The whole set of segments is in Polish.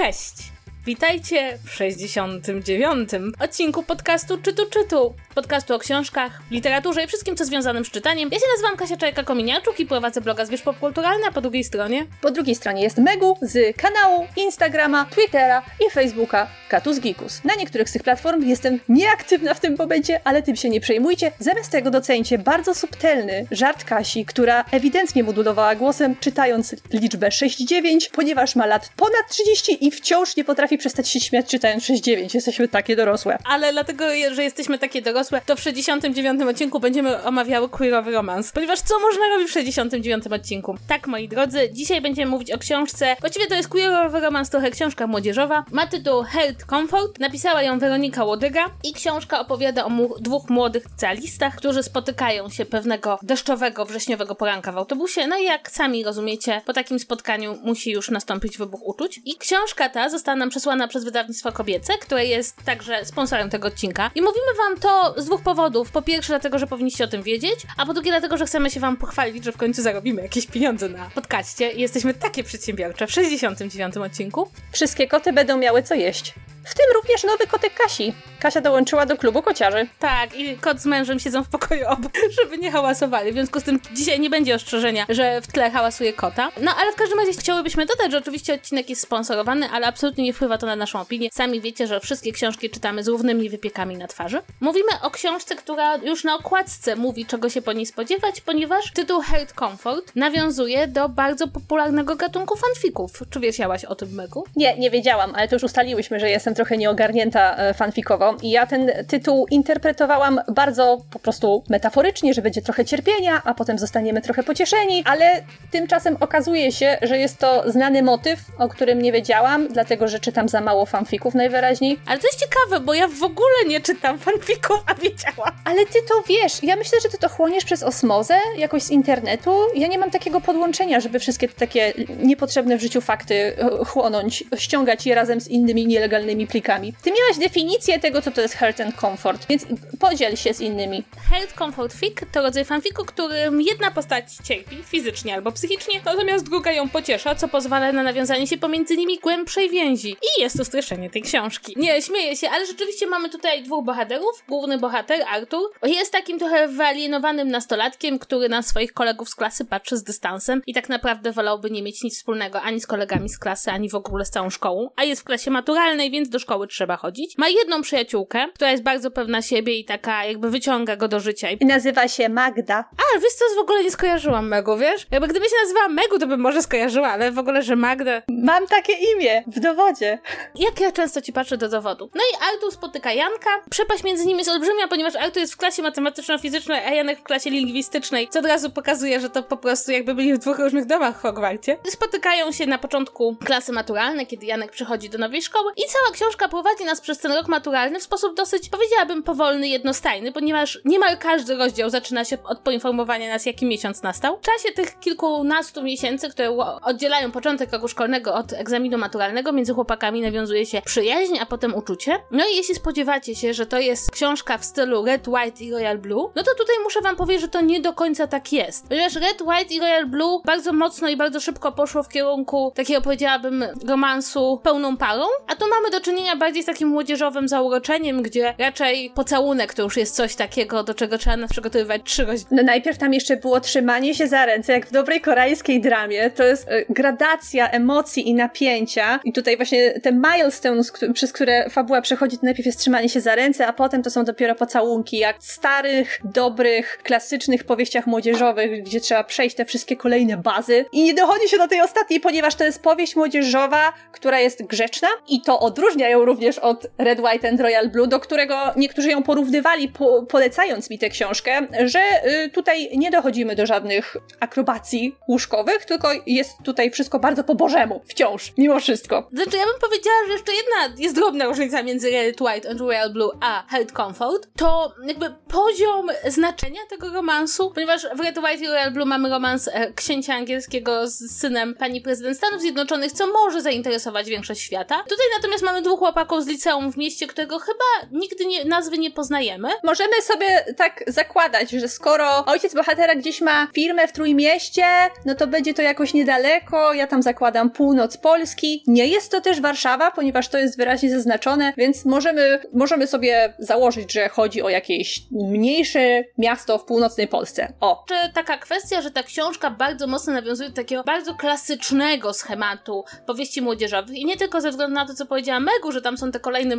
Cześć! Witajcie w 69. odcinku podcastu Czytu Czytu. Podcastu o książkach, literaturze i wszystkim, co związanym z czytaniem. Ja się nazywam Kasia Czajka-Kominiaczuk i prowadzę bloga Zwierz Popkulturalny, a po drugiej stronie... Po drugiej stronie jest Megu z kanału, Instagrama, Twittera i Facebooka Katus Gikus. Na niektórych z tych platform jestem nieaktywna w tym momencie, ale tym się nie przejmujcie. Zamiast tego docencie bardzo subtelny żart Kasi, która ewidentnie modulowała głosem, czytając liczbę 69, ponieważ ma lat ponad 30 i wciąż nie potrafi przestać się śmiać czytając 69. Jesteśmy takie dorosłe. Ale dlatego, że jesteśmy takie dorosłe, to w 69 odcinku będziemy omawiały queerowy romans. Ponieważ co można robić w 69 odcinku? Tak, moi drodzy, dzisiaj będziemy mówić o książce. Właściwie to jest queerowy romans, trochę książka młodzieżowa. Ma tytuł Health Comfort. Napisała ją Weronika Łodyga i książka opowiada o dwóch młodych licealistach, którzy spotykają się pewnego deszczowego, wrześniowego poranka w autobusie. No i jak sami rozumiecie, po takim spotkaniu musi już nastąpić wybuch uczuć. I książka ta została nam przesłana przez wydawnictwo kobiece, które jest także sponsorem tego odcinka. I mówimy wam to z dwóch powodów. Po pierwsze, dlatego, że powinniście o tym wiedzieć, a po drugie, dlatego, że chcemy się wam pochwalić, że w końcu zarobimy jakieś pieniądze na podcaście i jesteśmy takie przedsiębiorcze w 69 odcinku. Wszystkie koty będą miały co jeść. W tym również nowy kotek Kasi. Kasia dołączyła do klubu kociarzy. Tak, i kot z mężem siedzą w pokoju obok, żeby nie hałasowali. W związku z tym dzisiaj nie będzie ostrzeżenia, że w tle hałasuje kota. No ale w każdym razie chciałybyśmy dodać, że oczywiście odcinek jest sponsorowany, ale absolutnie nie wpływa to na naszą opinię. Sami wiecie, że wszystkie książki czytamy z równymi wypiekami na twarzy. Mówimy o książce, która już na okładce mówi, czego się po niej spodziewać, ponieważ tytuł Health Comfort nawiązuje do bardzo popularnego gatunku fanfików. Czy wiedziałaś o tym, Megu? Nie, nie wiedziałam, ale to już ustaliłyśmy, że jestem trochę nieogarnięta e, i ja ten tytuł interpretowałam bardzo po prostu metaforycznie, że będzie trochę cierpienia, a potem zostaniemy trochę pocieszeni, ale tymczasem okazuje się, że jest to znany motyw, o którym nie wiedziałam, dlatego że czytam za mało fanfików najwyraźniej. Ale to jest ciekawe, bo ja w ogóle nie czytam fanfików, a wiedziałam. Ale ty to wiesz, ja myślę, że ty to chłoniesz przez osmozę, jakoś z internetu. Ja nie mam takiego podłączenia, żeby wszystkie takie niepotrzebne w życiu fakty e, chłonąć, ściągać je razem z innymi nielegalnymi plikami. Ty miałaś definicję tego, co to jest health and comfort, więc podziel się z innymi. Health Comfort Fic to rodzaj fanfiku, którym jedna postać cierpi fizycznie albo psychicznie, natomiast druga ją pociesza, co pozwala na nawiązanie się pomiędzy nimi głębszej więzi. I jest to streszczenie tej książki. Nie, śmieję się, ale rzeczywiście mamy tutaj dwóch bohaterów. Główny bohater, Artur, jest takim trochę wyalienowanym nastolatkiem, który na swoich kolegów z klasy patrzy z dystansem i tak naprawdę wolałby nie mieć nic wspólnego ani z kolegami z klasy, ani w ogóle z całą szkołą, a jest w klasie maturalnej, więc do szkoły trzeba chodzić. Ma jedną przyjaciółkę, która jest bardzo pewna siebie i taka jakby wyciąga go do życia. I nazywa się Magda. A, wiesz co, w ogóle nie skojarzyłam Megu, wiesz? Jakby gdyby się nazywała Megu, to bym może skojarzyła, ale w ogóle, że Magda... Mam takie imię w dowodzie. Jak ja często ci patrzę do dowodu. No i Artur spotyka Janka. Przepaść między nimi jest olbrzymia, ponieważ Artur jest w klasie matematyczno-fizycznej, a Janek w klasie lingwistycznej, co od razu pokazuje, że to po prostu jakby byli w dwóch różnych domach w Hogwarcie. Spotykają się na początku klasy maturalnej, kiedy Janek przychodzi do nowej szkoły i cała książka prowadzi nas przez ten rok maturalny w sposób dosyć, powiedziałabym, powolny, jednostajny, ponieważ niemal każdy rozdział zaczyna się od poinformowania nas, jaki miesiąc nastał. W czasie tych kilkunastu miesięcy, które oddzielają początek roku szkolnego od egzaminu maturalnego, między chłopakami nawiązuje się przyjaźń, a potem uczucie. No i jeśli spodziewacie się, że to jest książka w stylu Red, White i Royal Blue, no to tutaj muszę wam powiedzieć, że to nie do końca tak jest. Ponieważ Red, White i Royal Blue bardzo mocno i bardzo szybko poszło w kierunku takiego, powiedziałabym, romansu pełną parą, a tu mamy do czynienia bardziej z takim młodzieżowym zauroczeniem, gdzie raczej pocałunek to już jest coś takiego, do czego trzeba nas przygotowywać trzy godziny. No najpierw tam jeszcze było trzymanie się za ręce, jak w dobrej koreańskiej dramie. To jest e, gradacja emocji i napięcia. I tutaj właśnie te milestones, przez które fabuła przechodzi, to najpierw jest trzymanie się za ręce, a potem to są dopiero pocałunki, jak w starych, dobrych, klasycznych powieściach młodzieżowych, gdzie trzeba przejść te wszystkie kolejne bazy. I nie dochodzi się do tej ostatniej, ponieważ to jest powieść młodzieżowa, która jest grzeczna i to odróżnia ją również od Red, White and Royal Blue, do którego niektórzy ją porównywali, po, polecając mi tę książkę, że y, tutaj nie dochodzimy do żadnych akrobacji łóżkowych, tylko jest tutaj wszystko bardzo po bożemu, wciąż, mimo wszystko. Znaczy, ja bym powiedziała, że jeszcze jedna jest drobna różnica między Red, White and Royal Blue a Health Comfort, to jakby poziom znaczenia tego romansu, ponieważ w Red, White i Royal Blue mamy romans e, księcia angielskiego z synem pani prezydent Stanów Zjednoczonych, co może zainteresować większość świata. Tutaj natomiast mamy dwóch chłopaków z liceum w mieście, którego chyba nigdy nie, nazwy nie poznajemy. Możemy sobie tak zakładać, że skoro ojciec bohatera gdzieś ma firmę w Trójmieście, no to będzie to jakoś niedaleko, ja tam zakładam północ Polski. Nie jest to też Warszawa, ponieważ to jest wyraźnie zaznaczone, więc możemy, możemy sobie założyć, że chodzi o jakieś mniejsze miasto w północnej Polsce. O. Czy taka kwestia, że ta książka bardzo mocno nawiązuje do takiego bardzo klasycznego schematu powieści młodzieżowych i nie tylko ze względu na to, co powiedziała Megu, że tam są te kolejne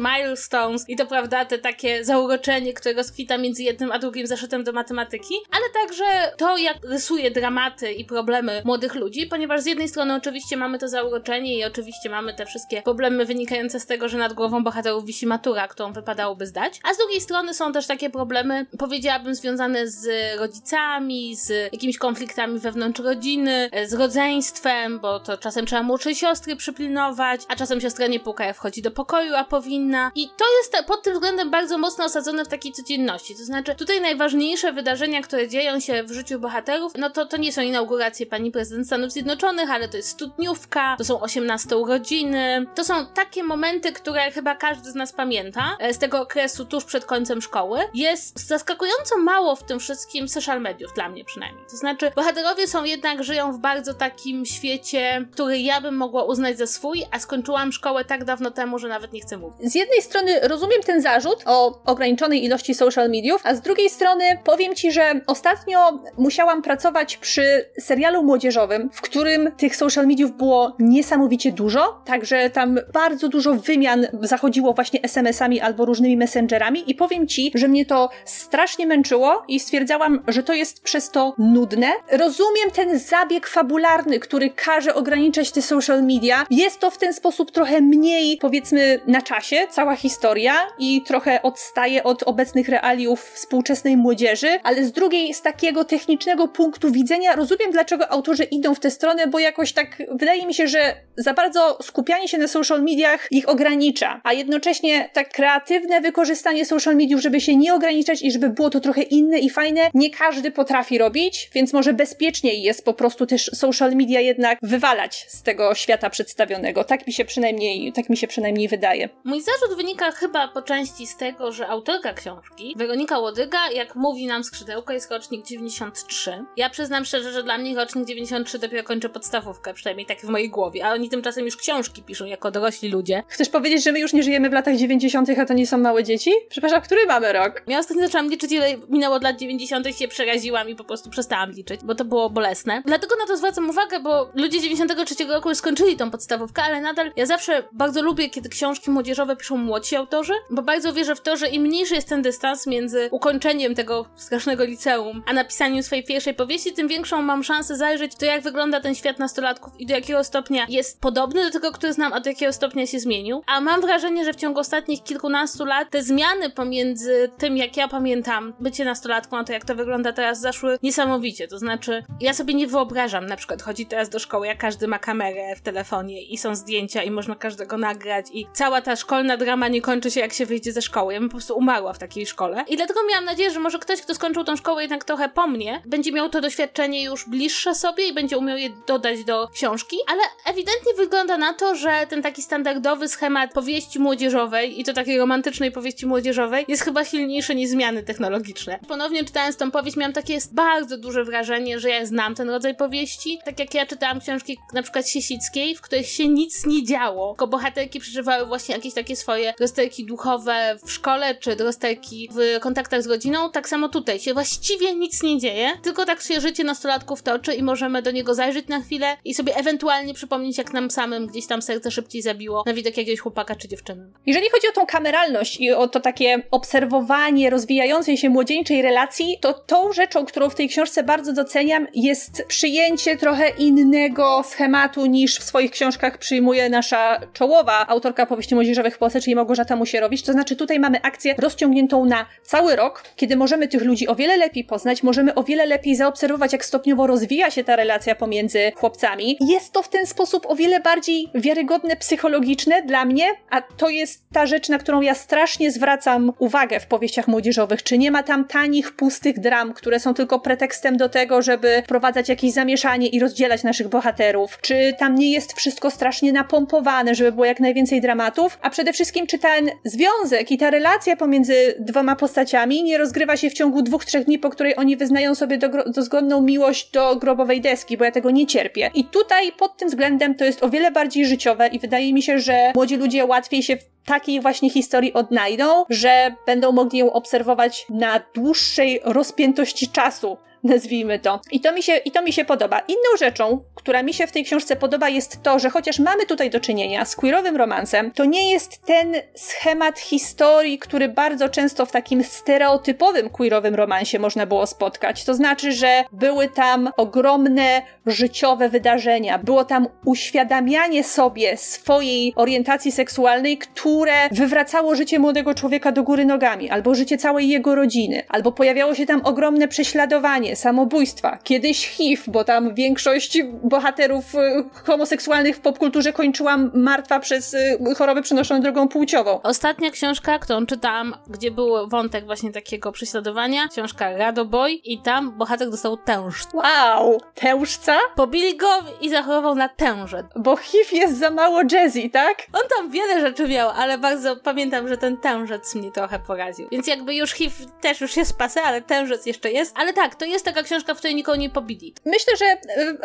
milestones i to prawda, te takie zauroczenie, które rozkwita między jednym a drugim zeszytem do matematyki, ale także to, jak rysuje dramaty i problemy młodych ludzi, ponieważ z jednej strony oczywiście mamy to zauroczenie i oczywiście mamy te wszystkie problemy wynikające z tego, że nad głową bohaterów wisi matura, którą wypadałoby zdać, a z drugiej strony są też takie problemy, powiedziałabym, związane z rodzicami, z jakimiś konfliktami wewnątrz rodziny, z rodzeństwem, bo to czasem trzeba młodszej siostry przypilnować, a czasem siostra nie puka, wchodzi do pokoju, a powinna. I to jest pod tym względem bardzo mocno osadzone w takiej codzienności. To znaczy, tutaj najważniejsze wydarzenia, które dzieją się w życiu bohaterów, no to to nie są inauguracje pani prezydent Stanów Zjednoczonych, ale to jest studniówka, to są 18 urodziny. To są takie momenty, które chyba każdy z nas pamięta e, z tego okresu tuż przed końcem szkoły. Jest zaskakująco mało w tym wszystkim social mediów, dla mnie przynajmniej. To znaczy, bohaterowie są jednak, żyją w bardzo takim świecie, który ja bym mogła uznać za swój, a skończyłam szkołę tak dawno temu, że nawet nie chcę mówić. Z jednej strony rozumiem ten zarzut o ograniczonej ilości social mediów, a z drugiej strony powiem ci, że ostatnio musiałam pracować przy serialu młodzieżowym, w którym tych social mediów było niesamowicie dużo, także tam bardzo dużo wymian zachodziło właśnie SMS-ami albo różnymi messengerami i powiem ci, że mnie to strasznie męczyło i stwierdzałam, że to jest przez to nudne. Rozumiem ten zabieg fabularny, który każe ograniczać te social media. Jest to w ten sposób trochę mniej, powiedzmy, na czasie, cała historia i trochę odstaje od obecnych realiów współczesnej młodzieży, ale z drugiej, z takiego technicznego punktu widzenia, rozumiem, dlaczego autorzy idą w tę stronę, bo jakoś tak wydaje mi się, że za bardzo skupianie się na social mediach ich ogranicza, a jednocześnie tak kreatywne wykorzystanie social mediów, żeby się nie ograniczać i żeby było to trochę inne i fajne, nie każdy potrafi robić, więc może bezpieczniej jest po prostu też social media jednak wywalać z tego świata przedstawionego. Tak mi się przynajmniej, tak mi się przynajmniej wydaje. Mój zarzut wynika chyba po części z tego, że autorka książki, Weronika Łodyga, jak mówi nam skrzydełko, jest rocznik 93. Ja przyznam szczerze, że dla mnie rocznik 93 dopiero kończy podstawówkę, przynajmniej tak w mojej głowie, a oni tymczasem już książki piszą jako dorośli ludzie. Chcesz powiedzieć, że my już nie żyjemy w latach 90., a to nie są małe dzieci? Przepraszam, który mamy rok? Ja ostatnio zaczęłam liczyć, ile minęło od lat 90. i się przeraziłam i po prostu przestałam liczyć, bo to było bolesne. Dlatego na to zwracam uwagę, bo ludzie 93 roku już skończyli tą podstawówkę, ale nadal ja zawsze bardzo lubię, kiedy książki młodzieżowe piszą młodsi autorzy, bo bardzo wierzę w to, że im mniejszy jest ten dystans między ukończeniem tego strasznego liceum, a napisaniem swojej pierwszej powieści, tym większą mam szansę zajrzeć to, jak wygląda ten świat nastolatków i do jakiego stopnia jest podobny do tego, który znam, a do jakiego stopnia się zmienił. A mam wrażenie, że w ciągu ostatnich kilkunastu lat te zmiany pomiędzy tym, jak ja pamiętam bycie nastolatką, a to, jak to wygląda teraz, zaszły niesamowicie. To znaczy, ja sobie nie wyobrażam na przykład chodzić teraz do szkoły, jak każdy ma kamerę w telefonie i są zdjęcia i można każdego nagrać i cała ta szkolna drama nie kończy jak się wyjdzie ze szkoły. Ja bym po prostu umarła w takiej szkole. I dlatego miałam nadzieję, że może ktoś, kto skończył tą szkołę jednak trochę po mnie, będzie miał to doświadczenie już bliższe sobie i będzie umiał je dodać do książki, ale ewidentnie wygląda na to, że ten taki standardowy schemat powieści młodzieżowej i to takiej romantycznej powieści młodzieżowej jest chyba silniejszy niż zmiany technologiczne. Ponownie czytając tą powieść miałam takie bardzo duże wrażenie, że ja znam ten rodzaj powieści. Tak jak ja czytałam książki na przykład Siesickiej, w których się nic nie działo, tylko bohaterki przeżywały właśnie jakieś takie swoje rozterki duchowe w szkole, czy rozterki w kontaktach z rodziną, tak samo tutaj się właściwie nic nie dzieje, tylko tak się życie nastolatków toczy i możemy do niego zajrzeć na chwilę i sobie ewentualnie przypomnieć, jak nam samym gdzieś tam serce szybciej zabiło na widok jakiegoś chłopaka czy dziewczyny. Jeżeli chodzi o tą kameralność i o to takie obserwowanie rozwijającej się młodzieńczej relacji, to tą rzeczą, którą w tej książce bardzo doceniam, jest przyjęcie trochę innego schematu niż w swoich książkach przyjmuje nasza czołowa autorka powieści młodzieżowych w Polsce, czyli Małgorzata Musierowicz. To znaczy tutaj mamy akcję rozciągniętą na cały rok, kiedy możemy tych ludzi o wiele lepiej poznać, możemy o wiele lepiej zaobserwować, jak stopniowo rozwija się ta relacja pomiędzy chłopcami. Jest to w ten sposób o wiele bardziej wiarygodne psychologiczne dla mnie, a to jest ta rzecz, na którą ja strasznie zwracam uwagę w powieściach młodzieżowych. Czy nie ma tam tanich, pustych dram, które są tylko pretekstem do tego, żeby wprowadzać jakieś zamieszanie i rozdzielać naszych bohaterów? Czy tam nie jest wszystko strasznie napompowane, żeby było jak najwięcej dramatów? A przede wszystkim, czy ten związek i ta relacja pomiędzy dwoma postaciami nie rozgrywa się w ciągu dwóch, trzech dni, po której oni wyznają sobie dozgodną miłość do grobowej deski, bo ja tego nie cierpię. I tutaj pod tym względem to jest o wiele bardziej życiowe i wydaje mi się, że młodzi ludzie łatwiej się w takiej właśnie historii odnajdą, że będą mogli ją obserwować na dłuższej rozpiętości czasu nazwijmy to. I to, mi się, I to mi się podoba. Inną rzeczą, która mi się w tej książce podoba, jest to, że chociaż mamy tutaj do czynienia z queerowym romansem, to nie jest ten schemat historii, który bardzo często w takim stereotypowym queerowym romansie można było spotkać. To znaczy, że były tam ogromne życiowe wydarzenia, było tam uświadamianie sobie swojej orientacji seksualnej, które wywracało życie młodego człowieka do góry nogami, albo życie całej jego rodziny, albo pojawiało się tam ogromne prześladowanie samobójstwa, kiedyś HIV, bo tam większość bohaterów y, homoseksualnych w popkulturze kończyła martwa przez y, choroby przenoszone drogą płciową. Ostatnia książka, którą czytałam, gdzie był wątek właśnie takiego prześladowania, książka Radoboj i tam bohater dostał tężc. Wow! Tężca? Pobili go i zachorował na tężę. Bo HIV jest za mało jazzy, tak? On tam wiele rzeczy miał, ale bardzo pamiętam, że ten tężec mnie trochę poraził. Więc jakby już HIV też już jest pase, ale tężec jeszcze jest. Ale tak, to jest jest taka książka, w której nikogo nie pobili. Myślę, że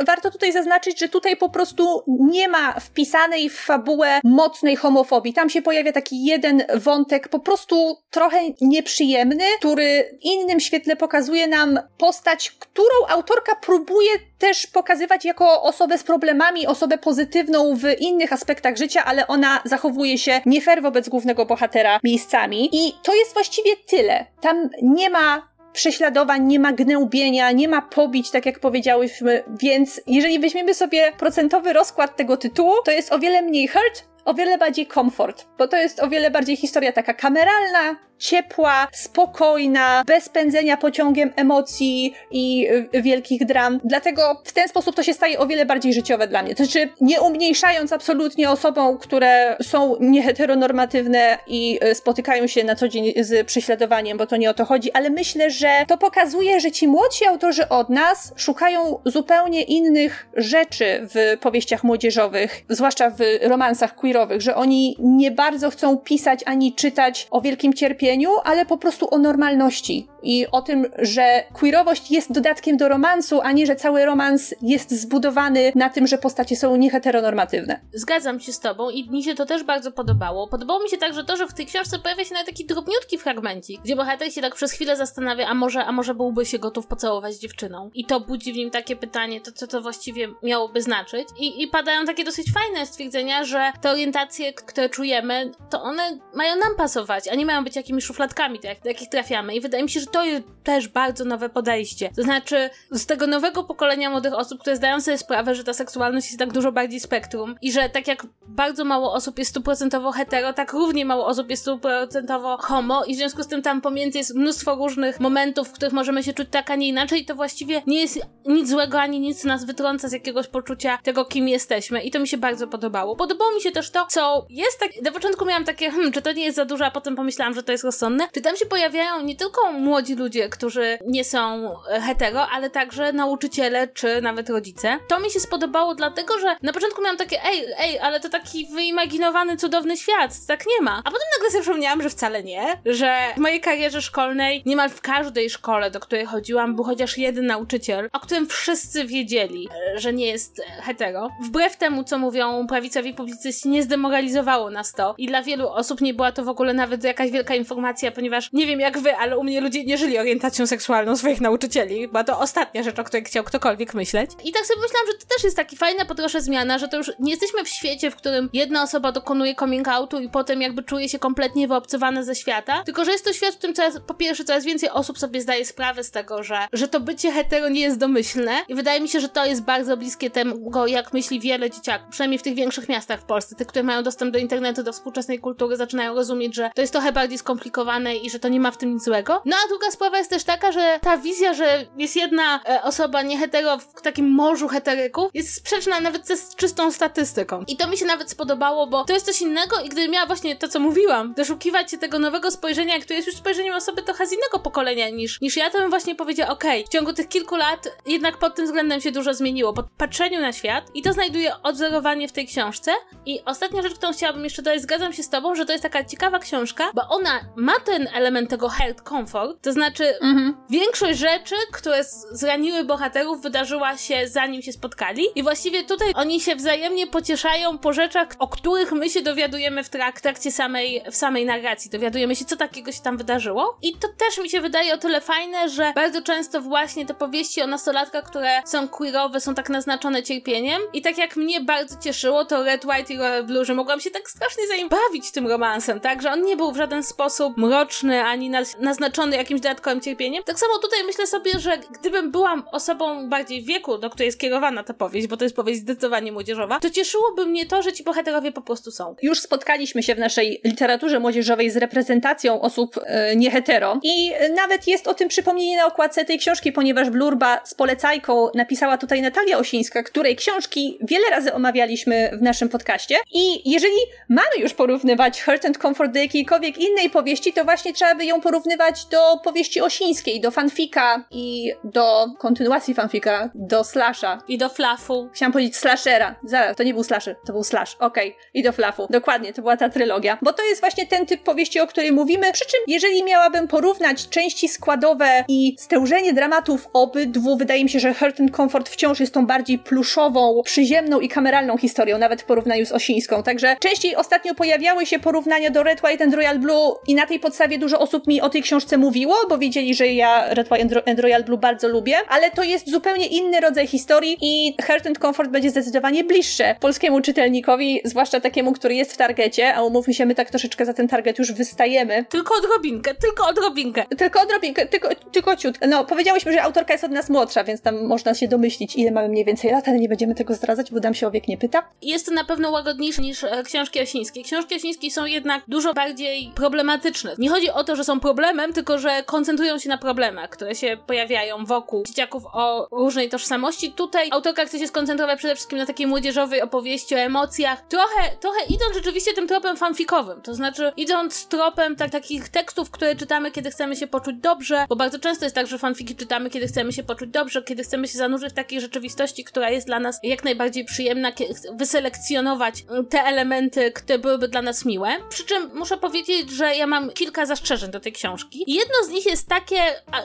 y, warto tutaj zaznaczyć, że tutaj po prostu nie ma wpisanej w fabułę mocnej homofobii. Tam się pojawia taki jeden wątek, po prostu trochę nieprzyjemny, który innym świetle pokazuje nam postać, którą autorka próbuje też pokazywać jako osobę z problemami, osobę pozytywną w innych aspektach życia, ale ona zachowuje się nie fair wobec głównego bohatera miejscami. I to jest właściwie tyle. Tam nie ma prześladowań, nie ma gnębienia, nie ma pobić, tak jak powiedziałyśmy, więc jeżeli weźmiemy sobie procentowy rozkład tego tytułu, to jest o wiele mniej hurt, o wiele bardziej komfort, bo to jest o wiele bardziej historia taka kameralna, ciepła, spokojna, bez pędzenia pociągiem emocji i y, wielkich dram. Dlatego w ten sposób to się staje o wiele bardziej życiowe dla mnie. To znaczy, nie umniejszając absolutnie osobom, które są nieheteronormatywne i y, spotykają się na co dzień z prześladowaniem, bo to nie o to chodzi, ale myślę, że to pokazuje, że ci młodsi autorzy od nas szukają zupełnie innych rzeczy w powieściach młodzieżowych, zwłaszcza w romansach queerowych, że oni nie bardzo chcą pisać ani czytać o wielkim cierpieniu cierpieniu, ale po prostu o normalności i o tym, że queerowość jest dodatkiem do romansu, a nie, że cały romans jest zbudowany na tym, że postacie są nieheteronormatywne. Zgadzam się z tobą i mi się to też bardzo podobało. Podobało mi się także to, że w tej książce pojawia się nawet taki drobniutki fragmencik, gdzie bohater się tak przez chwilę zastanawia, a może, a może byłby się gotów pocałować z dziewczyną. I to budzi w nim takie pytanie, to co to właściwie miałoby znaczyć. I, i padają takie dosyć fajne stwierdzenia, że te orientacje, które czujemy, to one mają nam pasować, a nie mają być jakimś takimi szufladkami, do, do jakich trafiamy. I wydaje mi się, że to jest też bardzo nowe podejście. To znaczy, z tego nowego pokolenia młodych osób, które zdają sobie sprawę, że ta seksualność jest tak dużo bardziej spektrum i że tak jak bardzo mało osób jest stuprocentowo hetero, tak równie mało osób jest stuprocentowo homo i w związku z tym tam pomiędzy jest mnóstwo różnych momentów, w których możemy się czuć tak, a nie inaczej i to właściwie nie jest nic złego, ani nic nas wytrąca z jakiegoś poczucia tego, kim jesteśmy i to mi się bardzo podobało. Podobało mi się też to, co jest tak, na początku miałam takie, hmm, czy to nie jest za dużo, a potem pomyślałam, że to jest rozsądne, czy tam się pojawiają nie tylko młodzi ludzie, którzy nie są e, hetero, ale także nauczyciele, czy nawet rodzice. To mi się spodobało dlatego, że na początku miałam takie, ej, ej, ale to taki wyimaginowany, cudowny świat, tak nie ma. A potem nagle sobie przypomniałam, że wcale nie, że w mojej karierze szkolnej niemal w każdej szkole, do której chodziłam, był chociaż jeden nauczyciel, o którym wszyscy wiedzieli, e, że nie jest hetero. Wbrew temu, co mówią prawicowi publicyści, nie zdemoralizowało nas to i dla wielu osób nie była to w ogóle nawet jakaś wielka informacja ponieważ nie wiem jak wy, ale u mnie ludzie nie żyli orientacją seksualną swoich nauczycieli. Była to ostatnia rzecz, o której chciał ktokolwiek myśleć. I tak sobie myślałam, że to też jest taki fajna podróże zmiana, że to już nie jesteśmy w świecie, w którym jedna osoba dokonuje coming outu i potem jakby czuje się kompletnie wyobcowana ze świata, tylko że jest to świat, w którym coraz, po pierwsze coraz więcej osób sobie zdaje sprawę z tego, że, że to bycie hetero nie jest domyślne i wydaje mi się, że to jest bardzo bliskie temu, jak myśli wiele dzieciaków, przynajmniej w tych większych miastach w Polsce, te, które mają dostęp do internetu, do współczesnej kultury, zaczynają rozumieć, że to jest trochę bardziej skomplikowane skomplikowane i że to nie ma w tym nic złego. No a druga sprawa jest też taka, że ta wizja, że jest jedna e, osoba niehetero w takim morzu heteryków jest sprzeczna nawet ze czystą statystyką. I to mi się nawet spodobało, bo to jest coś innego i gdybym miała właśnie to, co mówiłam, doszukiwać się tego nowego spojrzenia, które jest już spojrzeniem osoby trochę z innego pokolenia niż, niż ja, to bym właśnie powiedziała, okej, okay, w ciągu tych kilku lat jednak pod tym względem się dużo zmieniło, po patrzeniu na świat i to znajduje odzorowanie w tej książce. I ostatnia rzecz, którą chciałabym jeszcze dodać, zgadzam się z tobą, że to jest taka ciekawa książka, bo ona ma ten element tego health comfort, to znaczy mhm. większość rzeczy, które zraniły bohaterów, wydarzyła się zanim się spotkali i właściwie tutaj oni się wzajemnie pocieszają po rzeczach, o których my się dowiadujemy w trakcie samej, w samej narracji. Dowiadujemy się, co takiego się tam wydarzyło. I to też mi się wydaje o tyle fajne, że bardzo często właśnie te powieści o nastolatkach, które są queerowe, są tak naznaczone cierpieniem. I tak jak mnie bardzo cieszyło to Red, White i Royal Blue, że mogłam się tak strasznie zanim bawić tym romansem, tak? Że on nie był w żaden sposób mroczny, ani naznaczony jakimś dodatkowym cierpieniem. Tak samo tutaj myślę sobie, że gdybym była osobą bardziej wieku, do której jest kierowana ta powieść, bo to jest powieść zdecydowanie młodzieżowa, to cieszyłoby mnie to, że ci bohaterowie po prostu są. Już spotkaliśmy się w naszej literaturze młodzieżowej z reprezentacją osób e, niehetero i nawet jest o tym przypomnienie na okładce tej książki, ponieważ Blurba z polecajką napisała tutaj Natalia Osińska, której książki wiele razy omawialiśmy w naszym podcaście i jeżeli mamy już porównywać Hurt and Comfort do jakiejkolwiek innej powieści, to właśnie trzeba by ją porównywać do powieści osińskiej, do fanfika i do kontynuacji fanfika, do slasha. I do flafu. Chciałam powiedzieć slashera. Zaraz, to nie był slasher, to był slash. Okej. Okay. I do flafu. Dokładnie, to była ta trylogia. Bo to jest właśnie ten typ powieści, o której mówimy. Przy czym, jeżeli miałabym porównać części składowe i stężenie dramatów obydwu, wydaje mi się, że Hurt and Comfort wciąż jest tą bardziej pluszową, przyziemną i kameralną historią, nawet w porównaniu z Osińską. Także częściej ostatnio pojawiały się porównania do Red, White and Royal Blue i na tej podstawie dużo osób mi o tej książce mówiło, bo wiedzieli, że ja Red, and Royal Blue bardzo lubię, ale to jest zupełnie inny rodzaj historii i Hurt and Comfort będzie zdecydowanie bliższe polskiemu czytelnikowi, zwłaszcza takiemu, który jest w targecie, a umówmy się, my tak troszeczkę za ten target już wystajemy. Tylko odrobinkę, tylko odrobinkę. Tylko odrobinkę, tylko, tylko ciut. No, powiedziałyśmy, że autorka jest od nas młodsza, więc tam można się domyślić, ile mamy mniej więcej lat, ale nie będziemy tego zdradzać, bo dam się o wiek nie pyta. Jest to na pewno łagodniejsze niż e, książki osińskie. Książki osińskie są jednak dużo bardziej problematyczne. Nie chodzi o to, że są problemem, tylko że koncentrują się na problemach, które się pojawiają wokół dzieciaków o różnej tożsamości. Tutaj autorka chce się skoncentrować przede wszystkim na takiej młodzieżowej opowieści o emocjach. Trochę, trochę idąc rzeczywiście tym tropem fanfikowym, to znaczy idąc tropem tak, takich tekstów, które czytamy, kiedy chcemy się poczuć dobrze, bo bardzo często jest tak, że fanfiki czytamy, kiedy chcemy się poczuć dobrze, kiedy chcemy się zanurzyć w takiej rzeczywistości, która jest dla nas jak najbardziej przyjemna, wyselekcjonować te elementy, które byłyby dla nas miłe. Przy czym muszę powiedzieć, że ja mam kilka zastrzeżeń do tej książki. Jedno z nich jest takie,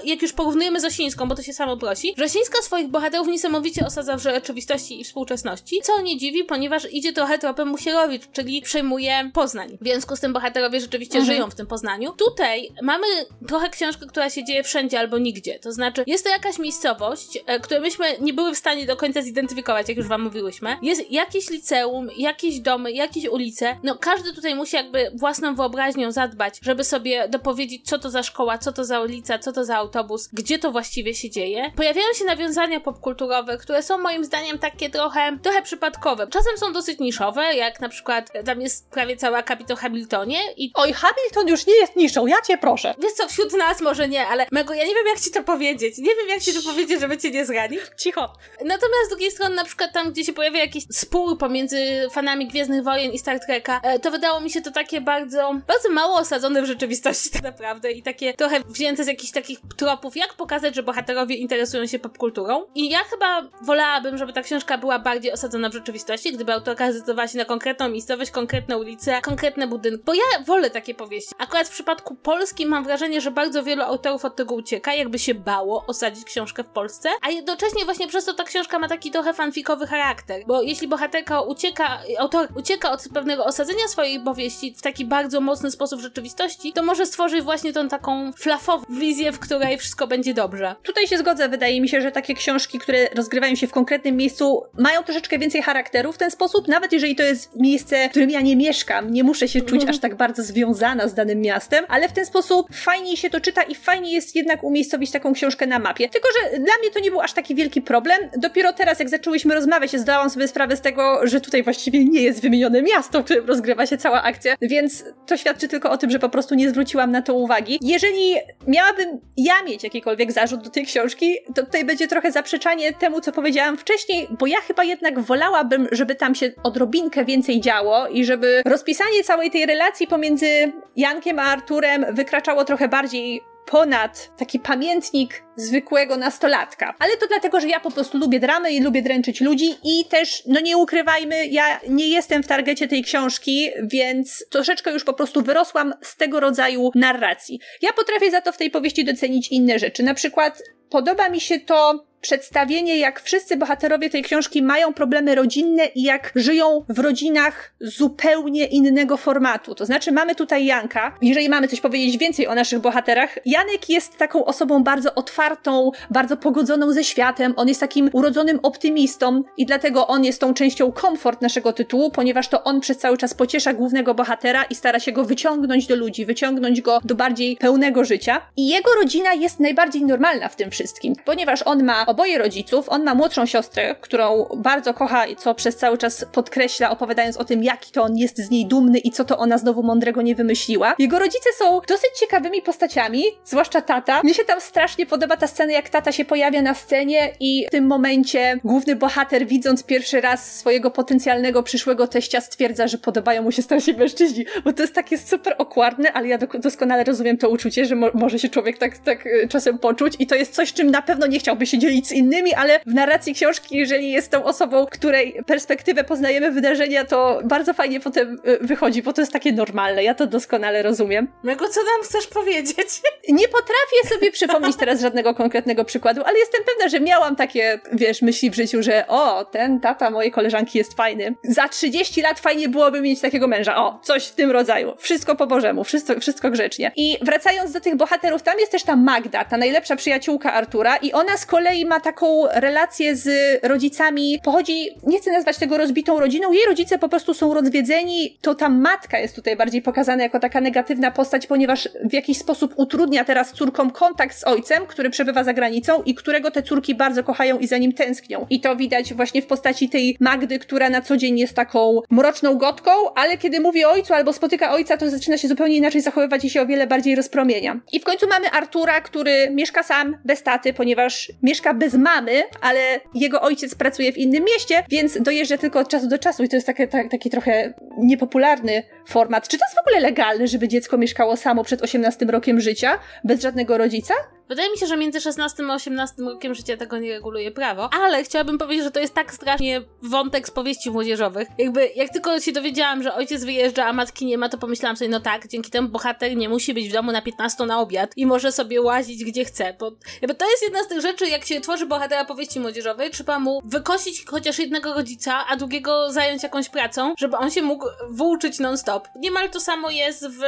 jak już porównujemy z Osińską, bo to się samo prosi, że Osińska swoich bohaterów niesamowicie osadza w rzeczywistości i współczesności, co nie dziwi, ponieważ idzie trochę tropem Musierowicz, czyli przejmuje Poznań. W związku z tym bohaterowie rzeczywiście mhm. żyją w tym Poznaniu. Tutaj mamy trochę książkę, która się dzieje wszędzie albo nigdzie. To znaczy, jest to jakaś miejscowość, e, której myśmy nie były w stanie do końca zidentyfikować, jak już wam mówiłyśmy. Jest jakieś liceum, jakieś domy, jakieś ulice. No, każdy tutaj musi jakby własną wyobraźnią zadbać, żeby sobie dopowiedzieć, co to za szkoła, co to za ulica, co to za autobus, gdzie to właściwie się dzieje. Pojawiają się nawiązania popkulturowe, które są moim zdaniem takie trochę, trochę przypadkowe. Czasem są dosyć niszowe, jak na przykład tam jest prawie cała kapitał Hamiltonie i... Oj, Hamilton już nie jest niszą, ja cię proszę. Wiesz co, wśród nas może nie, ale Mego, ja nie wiem jak ci to powiedzieć. Nie wiem jak ci to powiedzieć, żeby cię nie zranić. Cicho. Natomiast z drugiej strony, na przykład tam, gdzie się pojawia jakiś spór pomiędzy fanami Gwiezdnych Wojen i Star Treka, e, to wydało mi się to takie bardzo, bardzo mało osadzone w rzeczywistości tak naprawdę i takie trochę wzięte z jakichś takich tropów, jak pokazać, że bohaterowie interesują się popkulturą. I ja chyba wolałabym, żeby ta książka była bardziej osadzona w rzeczywistości, gdyby autorka zdecydowała się na konkretną miejscowość, konkretne ulice, konkretne budynki, bo ja wolę takie powieści. Akurat w przypadku polskim mam wrażenie, że bardzo wielu autorów od tego ucieka, jakby się bało osadzić książkę w Polsce, a jednocześnie właśnie przez to ta książka ma taki trochę fanfikowy charakter, bo jeśli bohaterka ucieka, autor ucieka od pewnego osadzenia swojej powieści w taki bardzo mocny sposób w rzeczywistości, to może stworzyć właśnie tą taką flafową wizję, w której wszystko będzie dobrze. Tutaj się zgodzę, wydaje mi się, że takie książki, które rozgrywają się w konkretnym miejscu, mają troszeczkę więcej charakteru w ten sposób, nawet jeżeli to jest miejsce, w którym ja nie mieszkam, nie muszę się czuć mhm. aż tak bardzo związana z danym miastem, ale w ten sposób fajniej się to czyta i fajnie jest jednak umiejscowić taką książkę na mapie. Tylko, że dla mnie to nie był aż taki wielki problem. Dopiero teraz, jak zaczęłyśmy rozmawiać, zdałam sobie sprawę z tego, że tutaj właściwie nie jest wymienione miasto, w którym rozgrywa się cała akcja, więc to świadczy tylko o tym, że po prostu nie zwróciłam na to uwagi. Jeżeli miałabym ja mieć jakikolwiek zarzut do tej książki, to tutaj będzie trochę zaprzeczanie temu, co powiedziałam wcześniej, bo ja chyba jednak wolałabym, żeby tam się odrobinkę więcej działo i żeby rozpisanie całej tej relacji pomiędzy Jankiem a Arturem wykraczało trochę bardziej ponad taki pamiętnik zwykłego nastolatka. Ale to dlatego, że ja po prostu lubię dramy i lubię dręczyć ludzi i też, no nie ukrywajmy, ja nie jestem w targecie tej książki, więc troszeczkę już po prostu wyrosłam z tego rodzaju narracji. Ja potrafię za to w tej powieści docenić inne rzeczy. Na przykład podoba mi się to, przedstawienie, jak wszyscy bohaterowie tej książki mają problemy rodzinne i jak żyją w rodzinach zupełnie innego formatu. To znaczy, mamy tutaj Janka. Jeżeli mamy coś powiedzieć więcej o naszych bohaterach, Janek jest taką osobą bardzo otwartą, bardzo pogodzoną ze światem. On jest takim urodzonym optymistą i dlatego on jest tą częścią komfort naszego tytułu, ponieważ to on przez cały czas pociesza głównego bohatera i stara się go wyciągnąć do ludzi, wyciągnąć go do bardziej pełnego życia. I jego rodzina jest najbardziej normalna w tym wszystkim, ponieważ on ma oboje rodziców. On ma młodszą siostrę, którą bardzo kocha i co przez cały czas podkreśla, opowiadając o tym, jaki to on jest z niej dumny i co to ona znowu mądrego nie wymyśliła. Jego rodzice są dosyć ciekawymi postaciami, zwłaszcza tata. Mnie się tam strasznie podoba ta scena, jak tata się pojawia na scenie i w tym momencie główny bohater, widząc pierwszy raz swojego potencjalnego przyszłego teścia, stwierdza, że podobają mu się starsi mężczyźni, bo to jest takie super okładne, ale ja doskonale rozumiem to uczucie, że mo może się człowiek tak, tak y, czasem poczuć i to jest coś, czym na pewno nie chciałby się dzielić z innymi, ale w narracji książki, jeżeli jest tą osobą, której perspektywę poznajemy wydarzenia, to bardzo fajnie potem y, wychodzi, bo to jest takie normalne. Ja to doskonale rozumiem. Mego, co nam chcesz powiedzieć? Nie potrafię sobie przypomnieć teraz żadnego konkretnego przykładu, ale jestem pewna, że miałam takie, wiesz, myśli w życiu, że o, ten tata mojej koleżanki jest fajny. Za 30 lat fajnie byłoby mieć takiego męża. O, coś w tym rodzaju. Wszystko po Bożemu, wszystko, wszystko grzecznie. I wracając do tych bohaterów, tam jest też ta Magda, ta najlepsza przyjaciółka Artura i ona z kolei ma taką relację z rodzicami, pochodzi, nie chcę nazwać tego rozbitą rodziną, jej rodzice po prostu są rozwiedzeni, to ta matka jest tutaj bardziej pokazana jako taka negatywna postać, ponieważ w jakiś sposób utrudnia teraz córkom kontakt z ojcem, który przebywa za granicą i którego te córki bardzo kochają i za nim tęsknią. I to widać właśnie w postaci tej Magdy, która na co dzień jest taką mroczną gotką, ale kiedy mówi ojcu albo spotyka ojca, to zaczyna się zupełnie inaczej zachowywać i się o wiele bardziej rozpromienia. I w końcu mamy Artura, który mieszka sam, bez taty, ponieważ mieszka bez mamy, ale jego ojciec pracuje w innym mieście, więc dojeżdża tylko od czasu do czasu i to jest taki, taki trochę niepopularny format. Czy to jest w ogóle legalne, żeby dziecko mieszkało samo przed 18 rokiem życia, bez żadnego rodzica? Wydaje mi się, że między 16 a 18 rokiem życia tego nie reguluje prawo, ale chciałabym powiedzieć, że to jest tak strasznie wątek z powieści młodzieżowych. Jakby, jak tylko się dowiedziałam, że ojciec wyjeżdża, a matki nie ma, to pomyślałam sobie, no tak, dzięki temu bohater nie musi być w domu na 15 na obiad i może sobie łazić gdzie chce, bo jakby to jest jedna z tych rzeczy, jak się tworzy bohatera powieści młodzieżowej, trzeba mu wykosić chociaż jednego rodzica, a drugiego zająć jakąś pracą, żeby on się mógł włóczyć non-stop. Niemal to samo jest w,